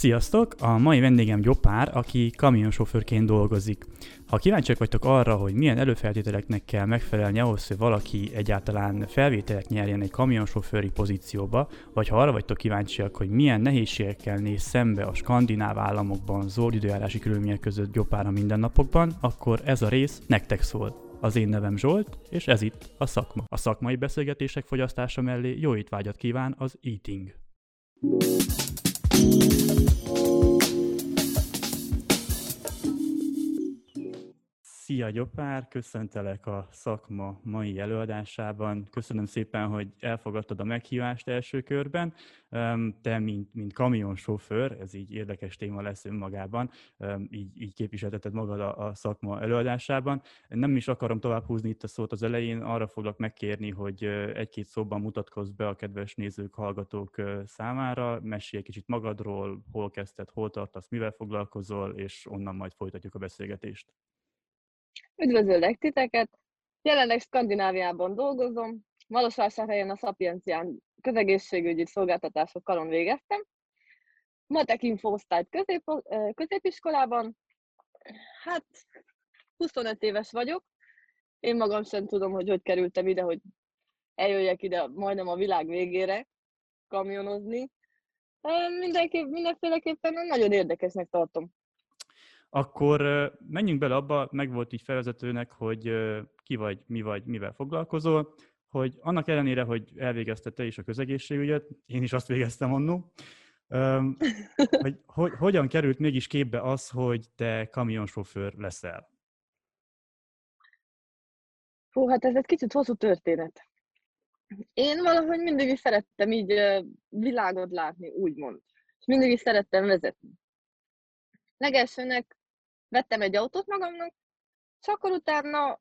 Sziasztok! A mai vendégem Gyopár, aki kamionsofőrként dolgozik. Ha kíváncsiak vagytok arra, hogy milyen előfeltételeknek kell megfelelni ahhoz, hogy valaki egyáltalán felvételek nyerjen egy kamionsofőri pozícióba, vagy ha arra vagytok kíváncsiak, hogy milyen nehézségekkel néz szembe a skandináv államokban zord időjárási körülmények között Gyopár a mindennapokban, akkor ez a rész nektek szól. Az én nevem Zsolt, és ez itt a szakma. A szakmai beszélgetések fogyasztása mellé jó étvágyat kíván az Eating. Szia Gyopár, köszöntelek a szakma mai előadásában. Köszönöm szépen, hogy elfogadtad a meghívást első körben. Te, mint, mint kamionsofőr, ez így érdekes téma lesz önmagában, így, így képviselteted magad a, a szakma előadásában. Nem is akarom tovább húzni itt a szót az elején, arra foglak megkérni, hogy egy-két szóban mutatkozz be a kedves nézők, hallgatók számára, mesélj egy kicsit magadról, hol kezdted, hol tartasz, mivel foglalkozol, és onnan majd folytatjuk a beszélgetést. Üdvözöllek titeket! Jelenleg Skandináviában dolgozom, Marosvásárhelyen a Sapiencián közegészségügyi szolgáltatások karon végeztem. Matek infoosztályt közép, középiskolában. Hát 25 éves vagyok. Én magam sem tudom, hogy hogy kerültem ide, hogy eljöjjek ide majdnem a világ végére kamionozni. Mindenképp, mindenféleképpen nagyon érdekesnek tartom. Akkor menjünk bele abba, meg volt így felvezetőnek, hogy ki vagy, mi vagy, mivel foglalkozol, hogy annak ellenére, hogy elvégezte te is a közegészségügyet, én is azt végeztem annó, hogy, hogy hogyan került mégis képbe az, hogy te kamionsofőr leszel? Hú, hát ez egy kicsit hosszú történet. Én valahogy mindig is szerettem így világot látni, úgymond. És mindig is szerettem vezetni. Legelsőnek vettem egy autót magamnak, és akkor utána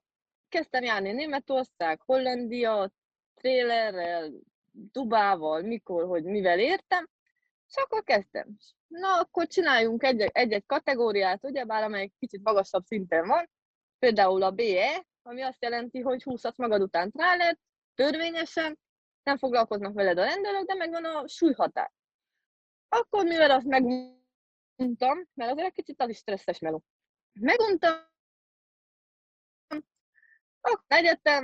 kezdtem járni Németország, Hollandia, trélerrel, Dubával, mikor, hogy mivel értem, és akkor kezdtem. Na, akkor csináljunk egy-egy kategóriát, ugyebár amely kicsit magasabb szinten van, például a BE, ami azt jelenti, hogy húzhatsz magad után trálert, törvényesen, nem foglalkoznak veled a rendelők, de megvan a súlyhatár. Akkor mivel azt meguntam, mert azért egy kicsit az is stresszes meló. Meguntam, akkor egyetem,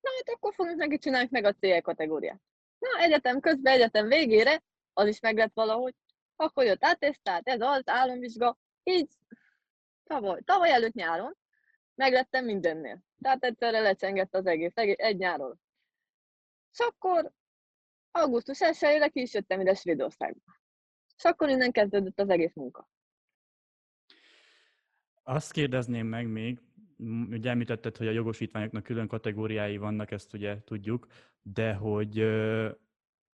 na hát akkor fogunk neki csinálni meg a CE kategóriát. Na, egyetem közben, egyetem végére, az is meg lett valahogy, akkor jött átesztát, ez az, álomvizsga, így tavaly, tavaly előtt nyáron meglettem mindennél. Tehát egyszerre lecsengett az egész, egy nyáron. És akkor augusztus 1-ére ki is jöttem ide Svédországba. És akkor innen kezdődött az egész munka. Azt kérdezném meg még, ugye említetted, hogy a jogosítványoknak külön kategóriái vannak, ezt ugye tudjuk, de hogy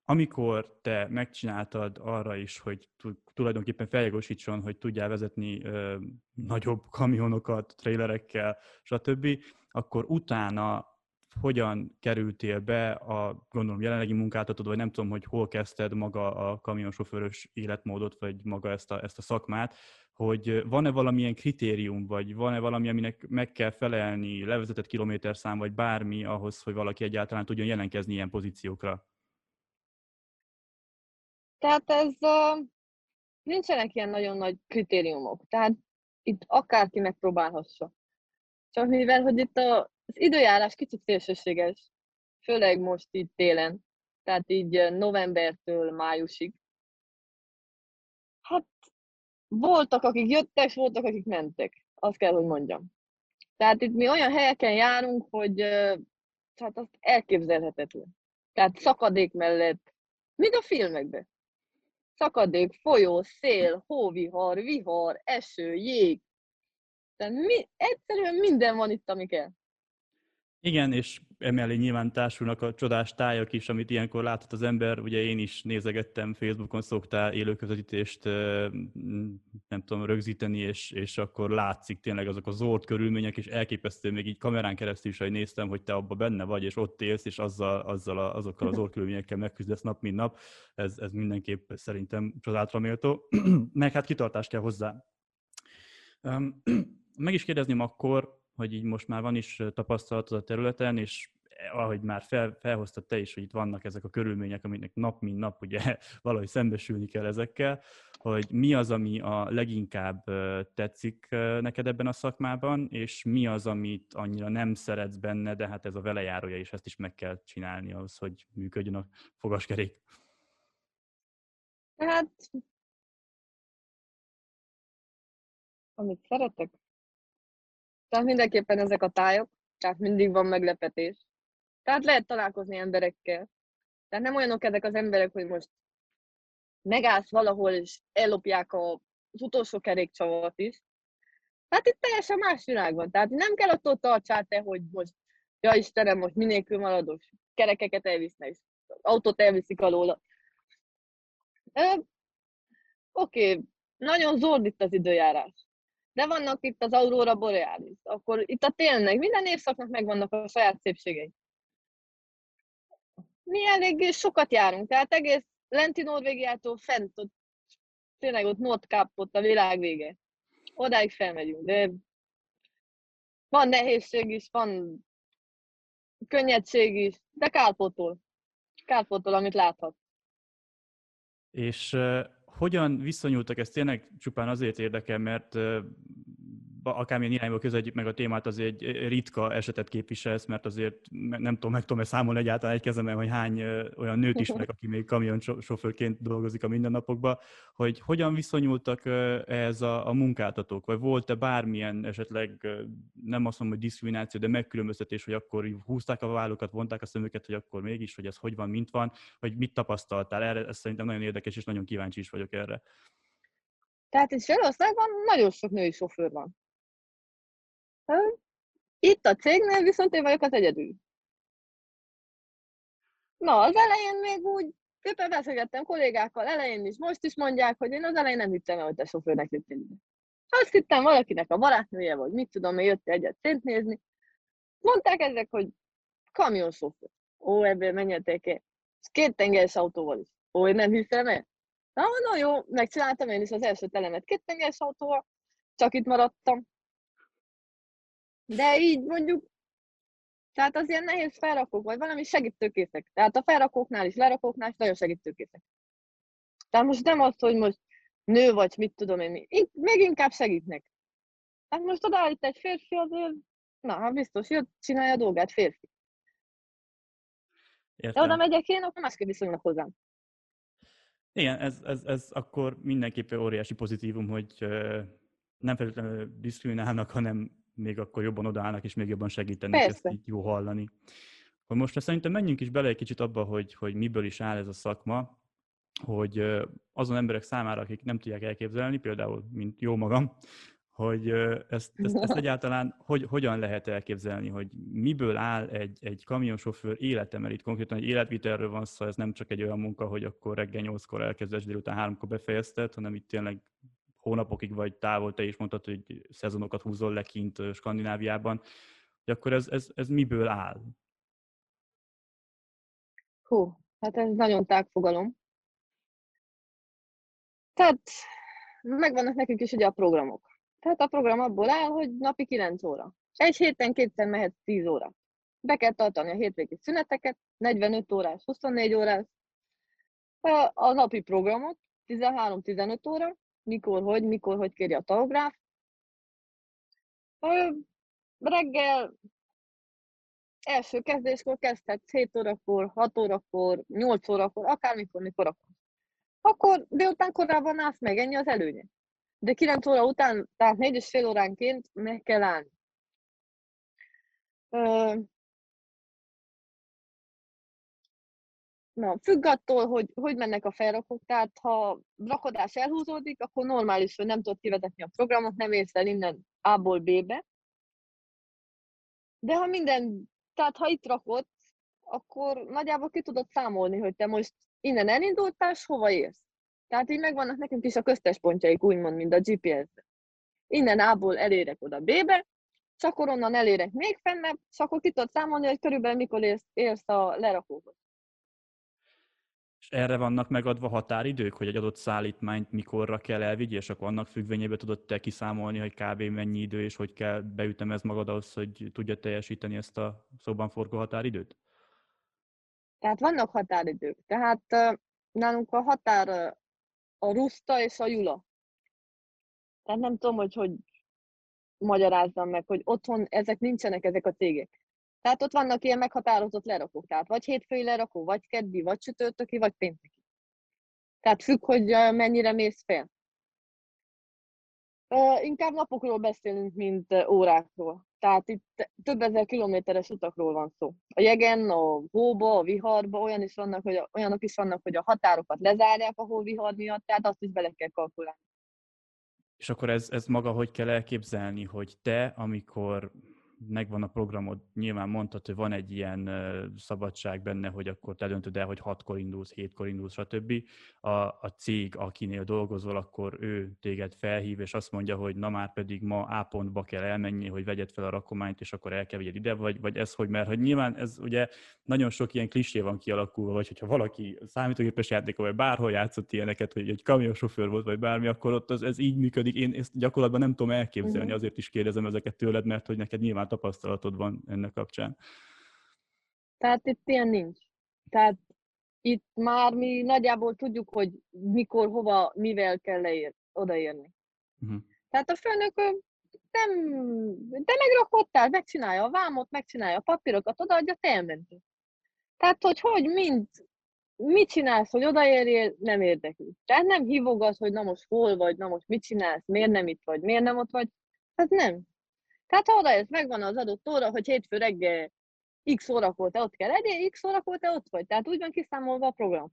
amikor te megcsináltad arra is, hogy tulajdonképpen feljogosítson, hogy tudjál vezetni ö, nagyobb kamionokat, trailerekkel, stb., akkor utána hogyan kerültél be a, gondolom, jelenlegi munkáltatod, vagy nem tudom, hogy hol kezdted maga a kamionsofőrös életmódot, vagy maga ezt a, ezt a szakmát, hogy van-e valamilyen kritérium, vagy van-e valami, aminek meg kell felelni, levezetett kilométerszám, vagy bármi ahhoz, hogy valaki egyáltalán tudjon jelenkezni ilyen pozíciókra? Tehát ez nincsenek ilyen nagyon nagy kritériumok. Tehát itt akárki megpróbálhassa. Csak mivel, hogy itt a, az időjárás kicsit szélsőséges, főleg most itt télen, tehát így novembertől májusig. Hát voltak, akik jöttek, voltak, akik mentek. Azt kell, hogy mondjam. Tehát itt mi olyan helyeken járunk, hogy tehát azt elképzelhetetlen. Tehát szakadék mellett, mint a filmekben. Szakadék, folyó, szél, hóvihar, vihar, eső, jég. Tehát mi, egyszerűen minden van itt, ami kell. Igen, és emellé nyilván társulnak a csodás tájak is, amit ilyenkor láthat az ember. Ugye én is nézegettem, Facebookon szoktál élőközvetítést nem tudom, rögzíteni, és, és akkor látszik tényleg azok a zord körülmények, és elképesztő még így kamerán keresztül is, hogy néztem, hogy te abba benne vagy, és ott élsz, és azzal, azzal a, azokkal az zord körülményekkel megküzdesz nap, mint nap. Ez, ez mindenképp szerintem csodálatra méltó. Meg hát kitartást kell hozzá. Meg is kérdezném akkor, hogy így most már van is tapasztalatod a területen, és ahogy már fel, felhoztad te is, hogy itt vannak ezek a körülmények, amiknek nap mint nap ugye valahogy szembesülni kell ezekkel, hogy mi az, ami a leginkább tetszik neked ebben a szakmában, és mi az, amit annyira nem szeretsz benne, de hát ez a velejárója, és ezt is meg kell csinálni ahhoz, hogy működjön a fogaskerék. Hát, amit szeretek? Tehát mindenképpen ezek a tájok, tehát mindig van meglepetés. Tehát lehet találkozni emberekkel. Tehát nem olyanok ezek az emberek, hogy most megállsz valahol, és ellopják az utolsó kerékcsavart is. Tehát itt teljesen más világ van. Tehát nem kell attól tartsál te, hogy most, ja Istenem, most minélkül marados, kerekeket elvisznek, autót elviszik alóla. Oké, okay. nagyon zord itt az időjárás. De vannak itt az Aurora Borealis, akkor itt a télnek, minden évszaknak megvannak a saját szépségei. Mi elég sokat járunk, tehát egész lenti Norvégiától fent, ott, tényleg ott Nordkap, ott a világ vége. Odáig felmegyünk, de van nehézség is, van könnyedség is, de kárpótol. Kárpótol, amit láthat. És hogyan viszonyultak, ez tényleg csupán azért érdekel, mert akármilyen irányba közeljük meg a témát, azért egy ritka esetet képviselsz, mert azért nem tudom, meg tudom-e számolni egyáltalán egy kezemben, hogy hány olyan nőt ismerek, aki még kamionsofőrként dolgozik a mindennapokban, hogy hogyan viszonyultak ehhez a, a munkáltatók, vagy volt-e bármilyen esetleg, nem azt mondom, hogy diszkrimináció, de megkülönböztetés, hogy akkor húzták a vállukat, vonták a szemüket, hogy akkor mégis, hogy ez hogy van, mint van, vagy mit tapasztaltál erre, ez szerintem nagyon érdekes, és nagyon kíváncsi is vagyok erre. Tehát itt Svédországban nagyon sok női sofőr van. Itt a cégnél viszont én vagyok az egyedül. Na, az elején még úgy szépen beszélgettem kollégákkal, elején is, most is mondják, hogy én az elején nem hittem el, hogy te sofőrnek ide. Azt hittem valakinek a barátnője, vagy mit tudom, hogy jött egyet szint nézni. Mondták ezek, hogy kamionsofőr. Ó, ebből menjetek el. Két tengeres autóval is. Ó, én nem hiszem el. Na, na jó, megcsináltam én is az első telemet két tengeres autóval, csak itt maradtam. De így mondjuk, tehát az ilyen nehéz felrakók, vagy valami segítőkészek. Tehát a felrakóknál is, lerakóknál is nagyon segítőkészek. Tehát most nem az, hogy most nő vagy, mit tudom én, még inkább segítnek. Hát most odaállít egy férfi, azért, na, hát biztos, jött, csinálja a dolgát, férfi. Értem. De oda megyek én, akkor másképp viszonylag hozzám. Igen, ez, ez, ez akkor mindenképpen óriási pozitívum, hogy nem feltétlenül diszkriminálnak, hanem még akkor jobban odaállnak, és még jobban segítenek, Persze. ezt így jó hallani. Hogy most szerintem menjünk is bele egy kicsit abba, hogy, hogy miből is áll ez a szakma, hogy azon emberek számára, akik nem tudják elképzelni, például, mint jó magam, hogy ezt, ezt, ezt egyáltalán hogy, hogyan lehet elképzelni, hogy miből áll egy, egy kamionsofőr élete, mert itt konkrétan egy életvitelről van szó, ez nem csak egy olyan munka, hogy akkor reggel 8-kor elkezdesz, délután 3-kor befejezted, hanem itt tényleg hónapokig vagy távol, te is mondtad, hogy szezonokat húzol le kint Skandináviában, hogy akkor ez, ez, ez miből áll? Hú, hát ez nagyon tág fogalom. Tehát megvannak nekünk is ugye a programok. Tehát a program abból áll, hogy napi 9 óra. Egy héten kétszer mehet 10 óra. Be kell tartani a hétvégi szüneteket, 45 órás, 24 órás. A, napi programot, 13-15 óra, mikor, hogy, mikor, hogy kéri a tagográf. Reggel első kezdéskor kezdhetsz 7 órakor, 6 órakor, 8 órakor, akármikor, mikor akarsz. Akkor délután korábban állsz meg, ennyi az előnye. De 9 óra után, tehát 4 és fél óránként meg kell állni. Na, függ attól, hogy hogy mennek a felrakók, tehát ha rakodás elhúzódik, akkor normális, hogy nem tudod kivezetni a programot, nem érsz el innen A-ból B-be. De ha minden, tehát ha itt rakod, akkor nagyjából ki tudod számolni, hogy te most innen elindultál, és hova érsz. Tehát így megvannak nekünk is a köztes pontjaik, úgymond, mint a GPS-ben. Innen A-ból elérek oda B-be, és akkor onnan elérek még fennebb, és akkor ki tudod számolni, hogy körülbelül mikor érsz, érsz a lerakóhoz. Erre vannak megadva határidők, hogy egy adott szállítmányt mikorra kell elvigye, és akkor annak függvényében tudod te kiszámolni, hogy kb. mennyi idő, és hogy kell beütemez magad ahhoz, hogy tudja teljesíteni ezt a szóban forgó határidőt? Tehát vannak határidők. Tehát nálunk a határ a Ruszta és a Jula. Tehát nem tudom, hogy hogy magyarázzam meg, hogy otthon ezek nincsenek, ezek a cégek. Tehát ott vannak ilyen meghatározott lerakók. Tehát vagy hétfői lerakó, vagy keddi, vagy csütörtöki, vagy pénteki. Tehát függ, hogy mennyire mész fel. Inkább napokról beszélünk, mint órákról. Tehát itt több ezer kilométeres utakról van szó. A jegen, a hóba, a viharba olyan is vannak, hogy a, olyanok is vannak, hogy a határokat lezárják a hóvihar miatt, tehát azt is bele kell kalkulálni. És akkor ez, ez maga hogy kell elképzelni, hogy te, amikor megvan a programod, nyilván mondtad, hogy van egy ilyen szabadság benne, hogy akkor te döntöd el, hogy hatkor indulsz, hétkor indulsz, stb. A, a cég, akinél dolgozol, akkor ő téged felhív, és azt mondja, hogy na már pedig ma A pontba kell elmenni, hogy vegyed fel a rakományt, és akkor el kell vigyed ide, vagy, vagy ez hogy, mert hogy nyilván ez ugye nagyon sok ilyen klisé van kialakulva, vagy hogyha valaki számítógépes játékon, vagy bárhol játszott ilyeneket, hogy egy kamionsofőr volt, vagy bármi, akkor ott az, ez így működik. Én ezt gyakorlatban nem tudom elképzelni, azért is kérdezem ezeket tőled, mert hogy neked nyilván tapasztalatod van ennek kapcsán? Tehát itt ilyen nincs. Tehát itt már mi nagyjából tudjuk, hogy mikor, hova, mivel kell leér, odaérni. Uh-huh. Tehát a főnök nem, de megrakottál, megcsinálja a vámot, megcsinálja a papírokat, odaadja, te elmentél. Tehát, hogy hogy, mind, mit csinálsz, hogy odaérjél, nem érdekli. Tehát nem hívogat, hogy na most hol vagy, na most mit csinálsz, miért nem itt vagy, miért nem ott vagy. Tehát nem. Tehát ha oda ez megvan az adott óra, hogy hétfő reggel x órakor te ott kell legyél, x órakor te ott vagy. Tehát úgy van kiszámolva a program.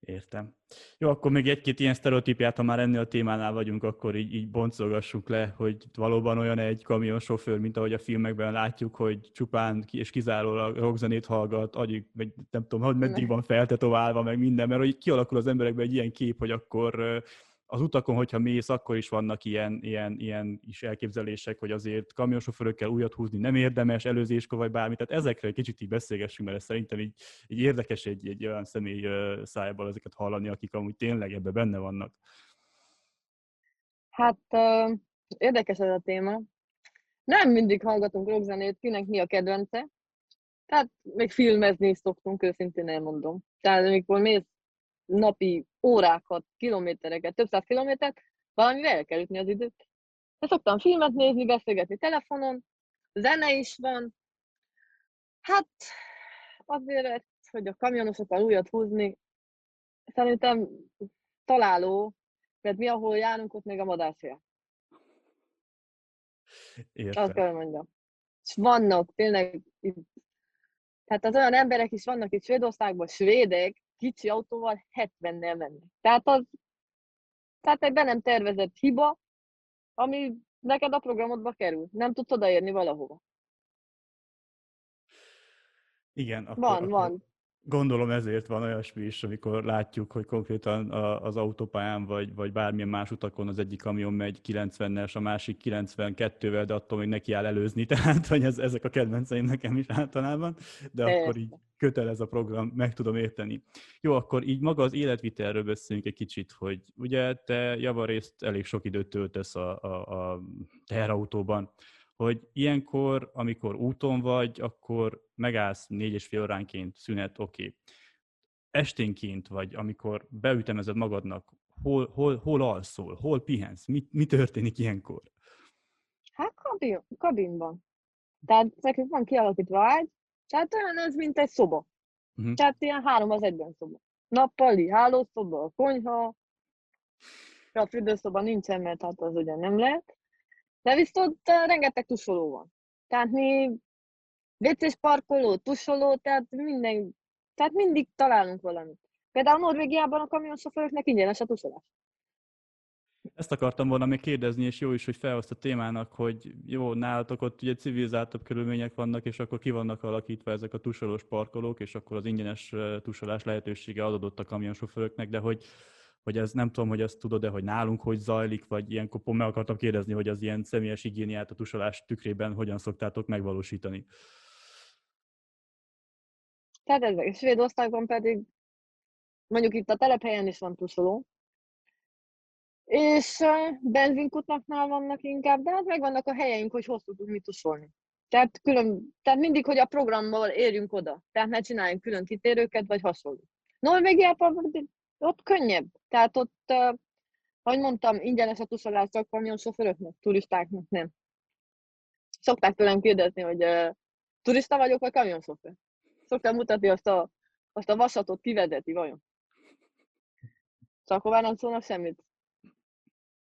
Értem. Jó, akkor még egy-két ilyen sztereotípiát, ha már ennél a témánál vagyunk, akkor így, így boncolgassuk le, hogy valóban olyan egy kamionsofőr, mint ahogy a filmekben látjuk, hogy csupán és kizárólag rockzenét hallgat, agyik, vagy nem tudom, hogy meddig van feltetoválva, meg minden, mert hogy kialakul az emberekben egy ilyen kép, hogy akkor az utakon, hogyha mész, akkor is vannak ilyen, ilyen, ilyen is elképzelések, hogy azért kamionsofőrökkel újat húzni nem érdemes, előzéskor vagy bármi. Tehát ezekre egy kicsit így beszélgessünk, mert ez szerintem így, így érdekes egy, egy olyan személy szájából ezeket hallani, akik amúgy tényleg ebbe benne vannak. Hát érdekes ez a téma. Nem mindig hallgatunk rockzenét, kinek mi a kedvence. Tehát még filmezni is szoktunk, őszintén elmondom. Tehát amikor mész napi órákat, kilométereket, több száz kilométert, valamivel el kell ütni az időt. De szoktam filmet nézni, beszélgetni telefonon, zene is van. Hát azért, hogy a kamionosokkal újat húzni, szerintem találó, mert mi, ahol járunk, ott még a madárfél. Értem. Azt kell mondjam. És vannak tényleg, tehát az olyan emberek is vannak itt Svédországban, svédek, kicsi autóval 70-nel menni. Tehát az tehát egy be nem tervezett hiba, ami neked a programodba kerül. Nem tudsz odaérni valahova. Igen, akkor, van, akkor van. Gondolom ezért van olyasmi is, amikor látjuk, hogy konkrétan az autópályán vagy, vagy bármilyen más utakon az egyik kamion megy 90-es, a másik 92-vel, de attól még neki áll előzni, tehát hogy ez, ezek a kedvenceim nekem is általában, de Persze. akkor így kötelez a program, meg tudom érteni. Jó, akkor így maga az életvitelről beszélünk egy kicsit, hogy ugye te javarészt elég sok időt töltesz a, a, a teherautóban, hogy ilyenkor, amikor úton vagy, akkor megállsz négy és fél óránként szünet, oké. Okay. Esténként vagy, amikor beütemezed magadnak, hol, hol, hol alszol, hol pihensz, mi, mi történik ilyenkor? Hát kabin, kabinban. Tehát nekünk van kialakítva ágy, tehát olyan ez, mint egy szoba. Uh-huh. Tehát ilyen három az egyben szoba. Nappali, hálószoba, konyha, a fürdőszoba nincsen, mert hát az ugye nem lehet. De viszont rengeteg tusoló van. Tehát mi WC-s parkoló, tusoló, tehát minden, tehát mindig találunk valamit. Például Norvégiában a kamionsofőröknek ingyenes a tusolás. Ezt akartam volna még kérdezni, és jó is, hogy felhozta témának, hogy jó, nálatok ott ugye civilizáltabb körülmények vannak, és akkor ki vannak alakítva ezek a tusolós parkolók, és akkor az ingyenes tusolás lehetősége adott a kamionsofőröknek, de hogy hogy ez nem tudom, hogy ezt tudod-e, hogy nálunk hogy zajlik, vagy ilyenkor pont meg akartam kérdezni, hogy az ilyen személyes higiéniát a tusolás tükrében hogyan szoktátok megvalósítani. Tehát Svédországban pedig mondjuk itt a telephelyen is van tusoló, és benzinkutaknál vannak inkább, de hát megvannak a helyeink, hogy hol tudunk mit tusolni. Tehát, külön, tehát mindig, hogy a programmal érjünk oda. Tehát ne csináljunk külön kitérőket, vagy hasonló. Norvégiában ott könnyebb. Tehát ott, ahogy mondtam, ingyenes a tusolás csak sofőröknek, turistáknak nem. Szokták tőlem kérdezni, hogy uh, turista vagyok, vagy kamionsofőr. Szoktam mutatni azt a, azt a vasatot kivezeti, vajon. Csak akkor már nem szólnak semmit.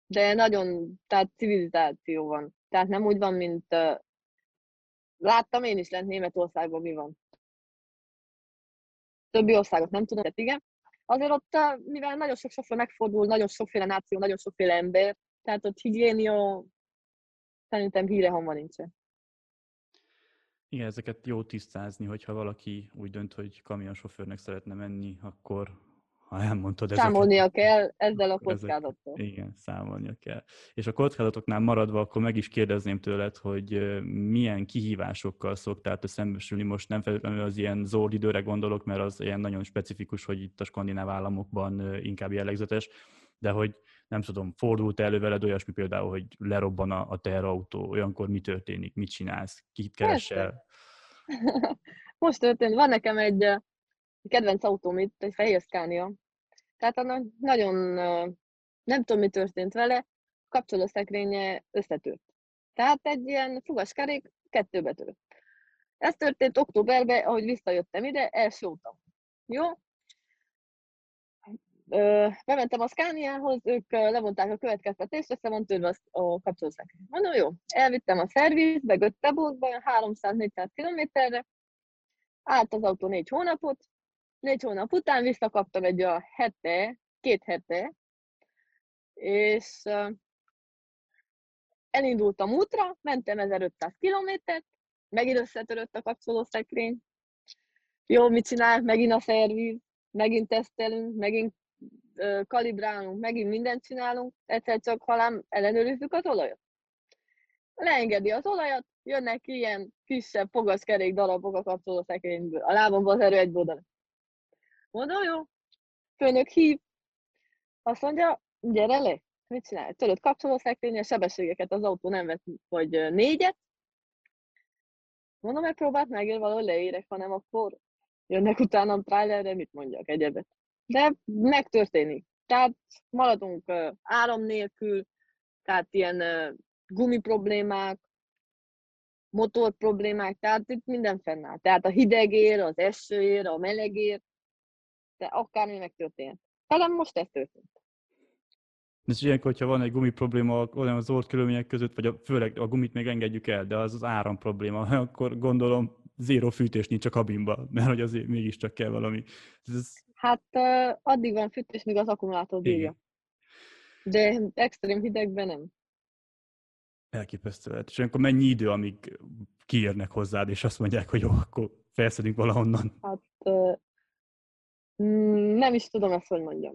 De nagyon, tehát civilizáció van. Tehát nem úgy van, mint uh, láttam én is lent Németországban mi van. Többi országot nem tudom, de igen. Azért ott, mivel nagyon sok sofőr megfordul, nagyon sokféle náció, nagyon sokféle ember, tehát ott higiénia szerintem híre hamar nincsen. Igen, ezeket jó tisztázni, hogyha valaki úgy dönt, hogy kamionsofőrnek szeretne menni, akkor ha elmondtad ezeket. Számolnia kell ezzel a kockázattal. Igen, számolnia kell. És a kockázatoknál maradva, akkor meg is kérdezném tőled, hogy milyen kihívásokkal szoktál te szembesülni. Most nem feltétlenül az ilyen zord időre gondolok, mert az ilyen nagyon specifikus, hogy itt a skandináv államokban inkább jellegzetes, de hogy nem tudom, fordult elő veled olyasmi például, hogy lerobban a, a teherautó, olyankor mi történik, mit csinálsz, kit keresel? Most történt, van nekem egy kedvenc autóm itt, egy fehér Scania. Tehát annak nagyon, nem tudom, mi történt vele, a kapcsolószekrénye összetört. Tehát egy ilyen fogaskerék kettőbe tört. Ez történt októberben, ahogy visszajöttem ide, első utam. Jó? Ö, bementem a Scaniához, ők levonták a következtetést, össze van törve a kapcsolószekrény. Mondom, jó, elvittem a szervizbe, Göteborgba, 300-400 kilométerre, állt az autó négy hónapot, négy hónap után visszakaptam egy a hete, két hete, és elindultam útra, mentem 1500 kilométert, megint összetörött a kapcsolószekrény. Jó, mit csinál? Megint a szerviz, megint tesztelünk, megint kalibrálunk, megint mindent csinálunk, egyszer csak halám ellenőrizzük az olajat. Leengedi az olajat, jönnek ilyen kisebb fogaskerék darabok a kapcsolószekrényből. A lábamban az erő egy. Mondom, jó. Főnök hív. Azt mondja, gyere le. Mit csinál? Tudod, kapcsolószekrény, a sebességeket az autó nem vett, vagy négyet. Mondom, megpróbált megér valahogy leérek, hanem akkor jönnek utána trailerre, mit mondjak, egyebet. De megtörténik. Tehát maradunk áram nélkül, tehát ilyen gumi problémák, motor problémák, tehát itt minden fennáll. Tehát a hidegér, az esőér, a melegér, de akármi megtörtént. Talán most ez történt. És ilyenkor, hogyha van egy gumi probléma olyan az orr körülmények között, vagy a, főleg a gumit még engedjük el, de az az áram probléma, akkor gondolom zéro fűtés nincs a kabinba, mert hogy azért mégiscsak kell valami. Ez... Hát uh, addig van fűtés, míg az akkumulátor bírja. De extrém hidegben nem. Elképesztő lehet. És akkor mennyi idő, amíg kiérnek hozzád, és azt mondják, hogy jó, akkor felszedünk valahonnan? Hát uh, nem is tudom ezt, hogy mondjam.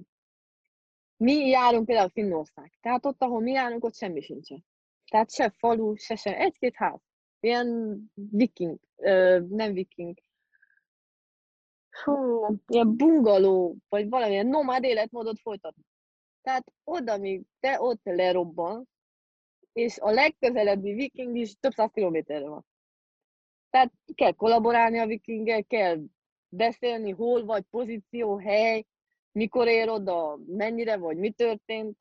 Mi járunk például Finnország. Tehát ott, ahol mi járunk, ott semmi sincsen. Tehát se falu, se sem. Egy-két ház. Ilyen viking, ö, nem viking. Hú, ilyen bungaló, vagy valamilyen nomád életmódot folytatni. Tehát oda, míg te ott lerobban, és a legközelebbi viking is több száz kilométerre van. Tehát kell kollaborálni a vikinggel, kell beszélni, hol vagy, pozíció, hely, mikor ér oda, mennyire vagy, mi történt.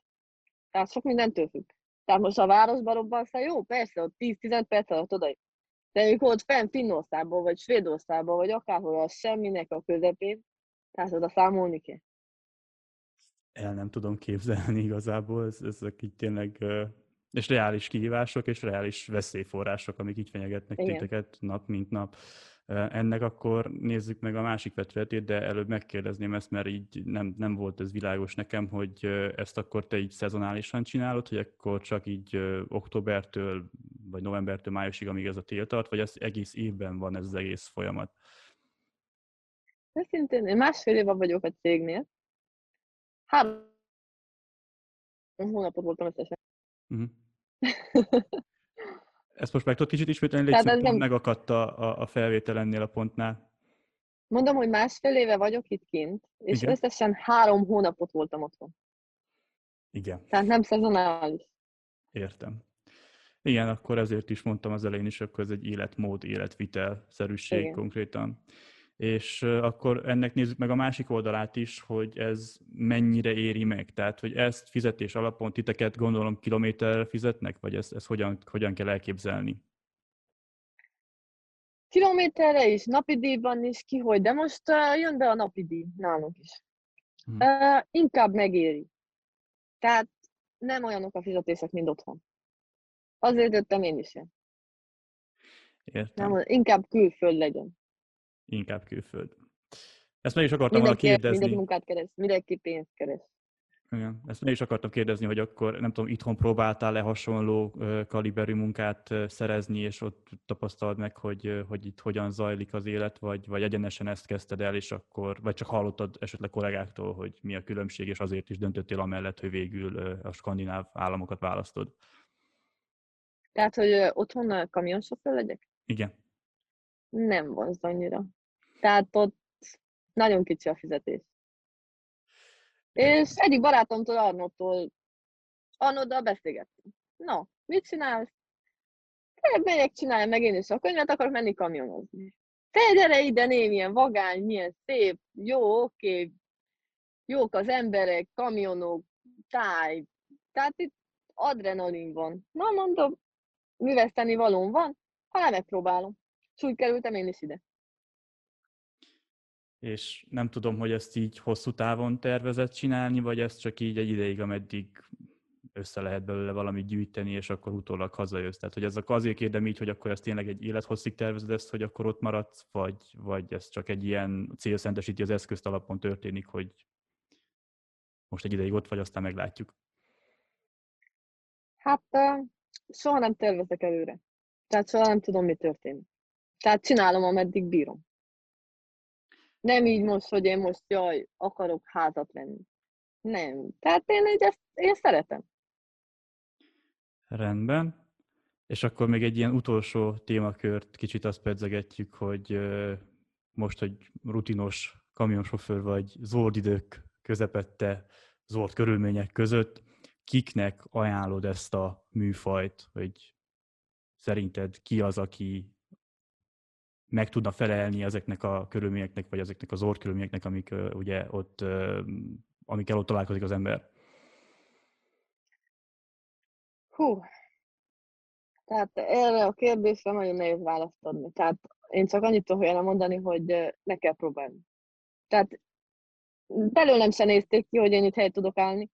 Tehát sok mindentől függ. Tehát most a városba robbansz, jó, persze, ott 10-15 perc alatt oda. De amikor ott fenn Finnországban, vagy Svédországban, vagy akárhol, az semminek a közepén, tehát oda számolni kell. El nem tudom képzelni igazából, ez, ezek így tényleg, és reális kihívások, és reális veszélyforrások, amik így fenyegetnek Igen. titeket nap, mint nap. Ennek akkor nézzük meg a másik vetületét, de előbb megkérdezném ezt, mert így nem, nem volt ez világos nekem, hogy ezt akkor te így szezonálisan csinálod, hogy akkor csak így októbertől, vagy novembertől májusig, amíg ez a tél tart, vagy ez egész évben van ez az egész folyamat? Őszintén, én másfél éve vagyok a cégnél. Három hónapot voltam összesen. Uh-huh. Ezt most meg tudod kicsit ismételni, légy nem... megakadt a, a, a felvétel ennél a pontnál. Mondom, hogy másfél éve vagyok itt kint, és Igen. összesen három hónapot voltam otthon. Igen, Tehát nem szezonális. értem. Igen, akkor ezért is mondtam az elején is, akkor ez egy életmód, életvitel szerűség Igen. konkrétan. És akkor ennek nézzük meg a másik oldalát is, hogy ez mennyire éri meg. Tehát, hogy ezt fizetés alapon titeket gondolom kilométerrel fizetnek, vagy ezt, ezt hogyan, hogyan kell elképzelni? Kilométerre is, napi díjban is, ki hogy, de most uh, jön be a napi díj nálunk is. Hm. Uh, inkább megéri. Tehát nem olyanok a fizetések, mint otthon. Azért jöttem én is. Értem. Nem, inkább külföld legyen. Inkább külföld. Ezt meg is akartam volna Mindenki, mindenki kérdezni. munkát keres, mindenki pénzt keres. Igen. Ezt meg is akartam kérdezni, hogy akkor nem tudom, itthon próbáltál-e hasonló kaliberű munkát szerezni, és ott tapasztalod meg, hogy, hogy itt hogyan zajlik az élet, vagy, vagy egyenesen ezt kezdted el, és akkor, vagy csak hallottad esetleg kollégáktól, hogy mi a különbség, és azért is döntöttél amellett, hogy végül a skandináv államokat választod. Tehát, hogy otthon kamionsofőr legyek? Igen. Nem vonz annyira. Tehát ott nagyon kicsi a fizetés. És egyik barátomtól, Arnottól, Arnoddal beszélgettünk. No, mit csinálsz? Te megyek, csinálj meg én is a könyvet, akarok menni kamionozni. Te gyere ide, név, milyen vagány, milyen szép, jó, oké, jók az emberek, kamionok, táj. Tehát itt adrenalin van. Na, mondom, műveszteni valóm van, ha nem megpróbálom. És úgy kerültem én is ide. És nem tudom, hogy ezt így hosszú távon tervezett csinálni, vagy ezt csak így egy ideig, ameddig össze lehet belőle valamit gyűjteni, és akkor utólag hazajössz. Tehát, hogy ez azért kérdem így, hogy akkor ezt tényleg egy élethosszig tervezed ezt, hogy akkor ott maradsz, vagy, vagy ez csak egy ilyen célszentesíti az eszközt alapon történik, hogy most egy ideig ott vagy, aztán meglátjuk. Hát soha nem tervezek előre. Tehát soha nem tudom, mi történik. Tehát csinálom, ameddig bírom. Nem így most, hogy én most, jaj, akarok házat venni. Nem. Tehát én így ezt, én szeretem. Rendben. És akkor még egy ilyen utolsó témakört kicsit azt pedzegetjük, hogy most, hogy rutinos kamionsofőr vagy zord idők közepette, zord körülmények között, kiknek ajánlod ezt a műfajt, hogy szerinted ki az, aki meg tudna felelni ezeknek a körülményeknek, vagy ezeknek az zord körülményeknek, amik ugye ott, amikkel ott találkozik az ember? Hú. Tehát erre a kérdésre nagyon nehéz választ adni. Tehát én csak annyit tudok mondani, hogy meg kell próbálni. Tehát belőlem se nézték ki, hogy én itt helyt tudok állni.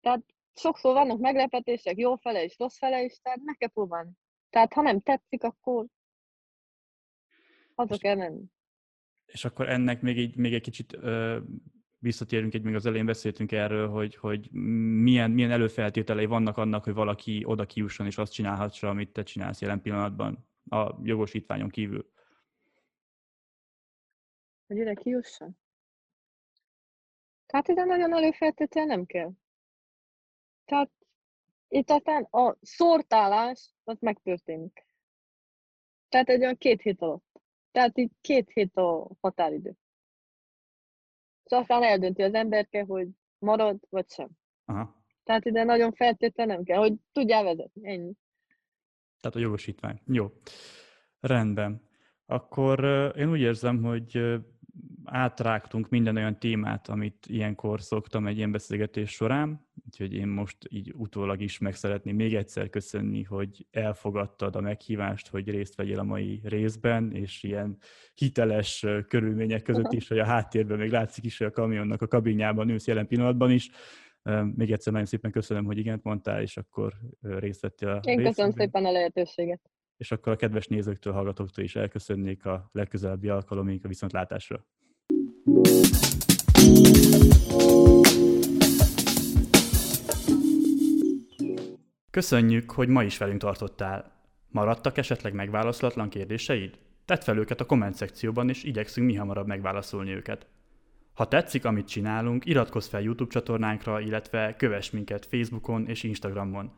Tehát sokszor vannak meglepetések, jó fele is, rossz fele is, tehát meg kell próbálni. Tehát ha nem tetszik, akkor És- kell menni. És akkor ennek még egy, még egy kicsit ö, visszatérünk, egy még az elején beszéltünk erről, hogy, hogy milyen, milyen előfeltételei vannak annak, hogy valaki oda kijusson és azt csinálhassa, amit te csinálsz jelen pillanatban a jogosítványon kívül. Hogy ide kijusson? Tehát ide nagyon előfeltétel nem kell. Tehát itt aztán a szortálás, az megtörténik. Tehát egy olyan két hét alatt. Tehát itt két hét a határidő. És aztán eldönti az emberke, hogy marad, vagy sem. Aha. Tehát ide nagyon feltétel nem kell, hogy tudjál vezetni. Ennyi. Tehát a jogosítvány. Jó. Rendben. Akkor én úgy érzem, hogy átrágtunk minden olyan témát, amit ilyenkor szoktam egy ilyen beszélgetés során, úgyhogy én most így utólag is meg szeretném még egyszer köszönni, hogy elfogadtad a meghívást, hogy részt vegyél a mai részben, és ilyen hiteles körülmények között is, hogy a háttérben még látszik is, hogy a kamionnak a kabinjában ülsz jelen pillanatban is. Még egyszer nagyon szépen köszönöm, hogy igent mondtál, és akkor részt vettél a Én köszönöm részünkben szépen a lehetőséget. És akkor a kedves nézőktől, hallgatóktól is elköszönnék a legközelebbi alkalomig a viszontlátásra. Köszönjük, hogy ma is velünk tartottál. Maradtak esetleg megválaszolatlan kérdéseid? Tedd fel őket a komment szekcióban, és igyekszünk mi hamarabb megválaszolni őket. Ha tetszik, amit csinálunk, iratkozz fel YouTube csatornánkra, illetve kövess minket Facebookon és Instagramon.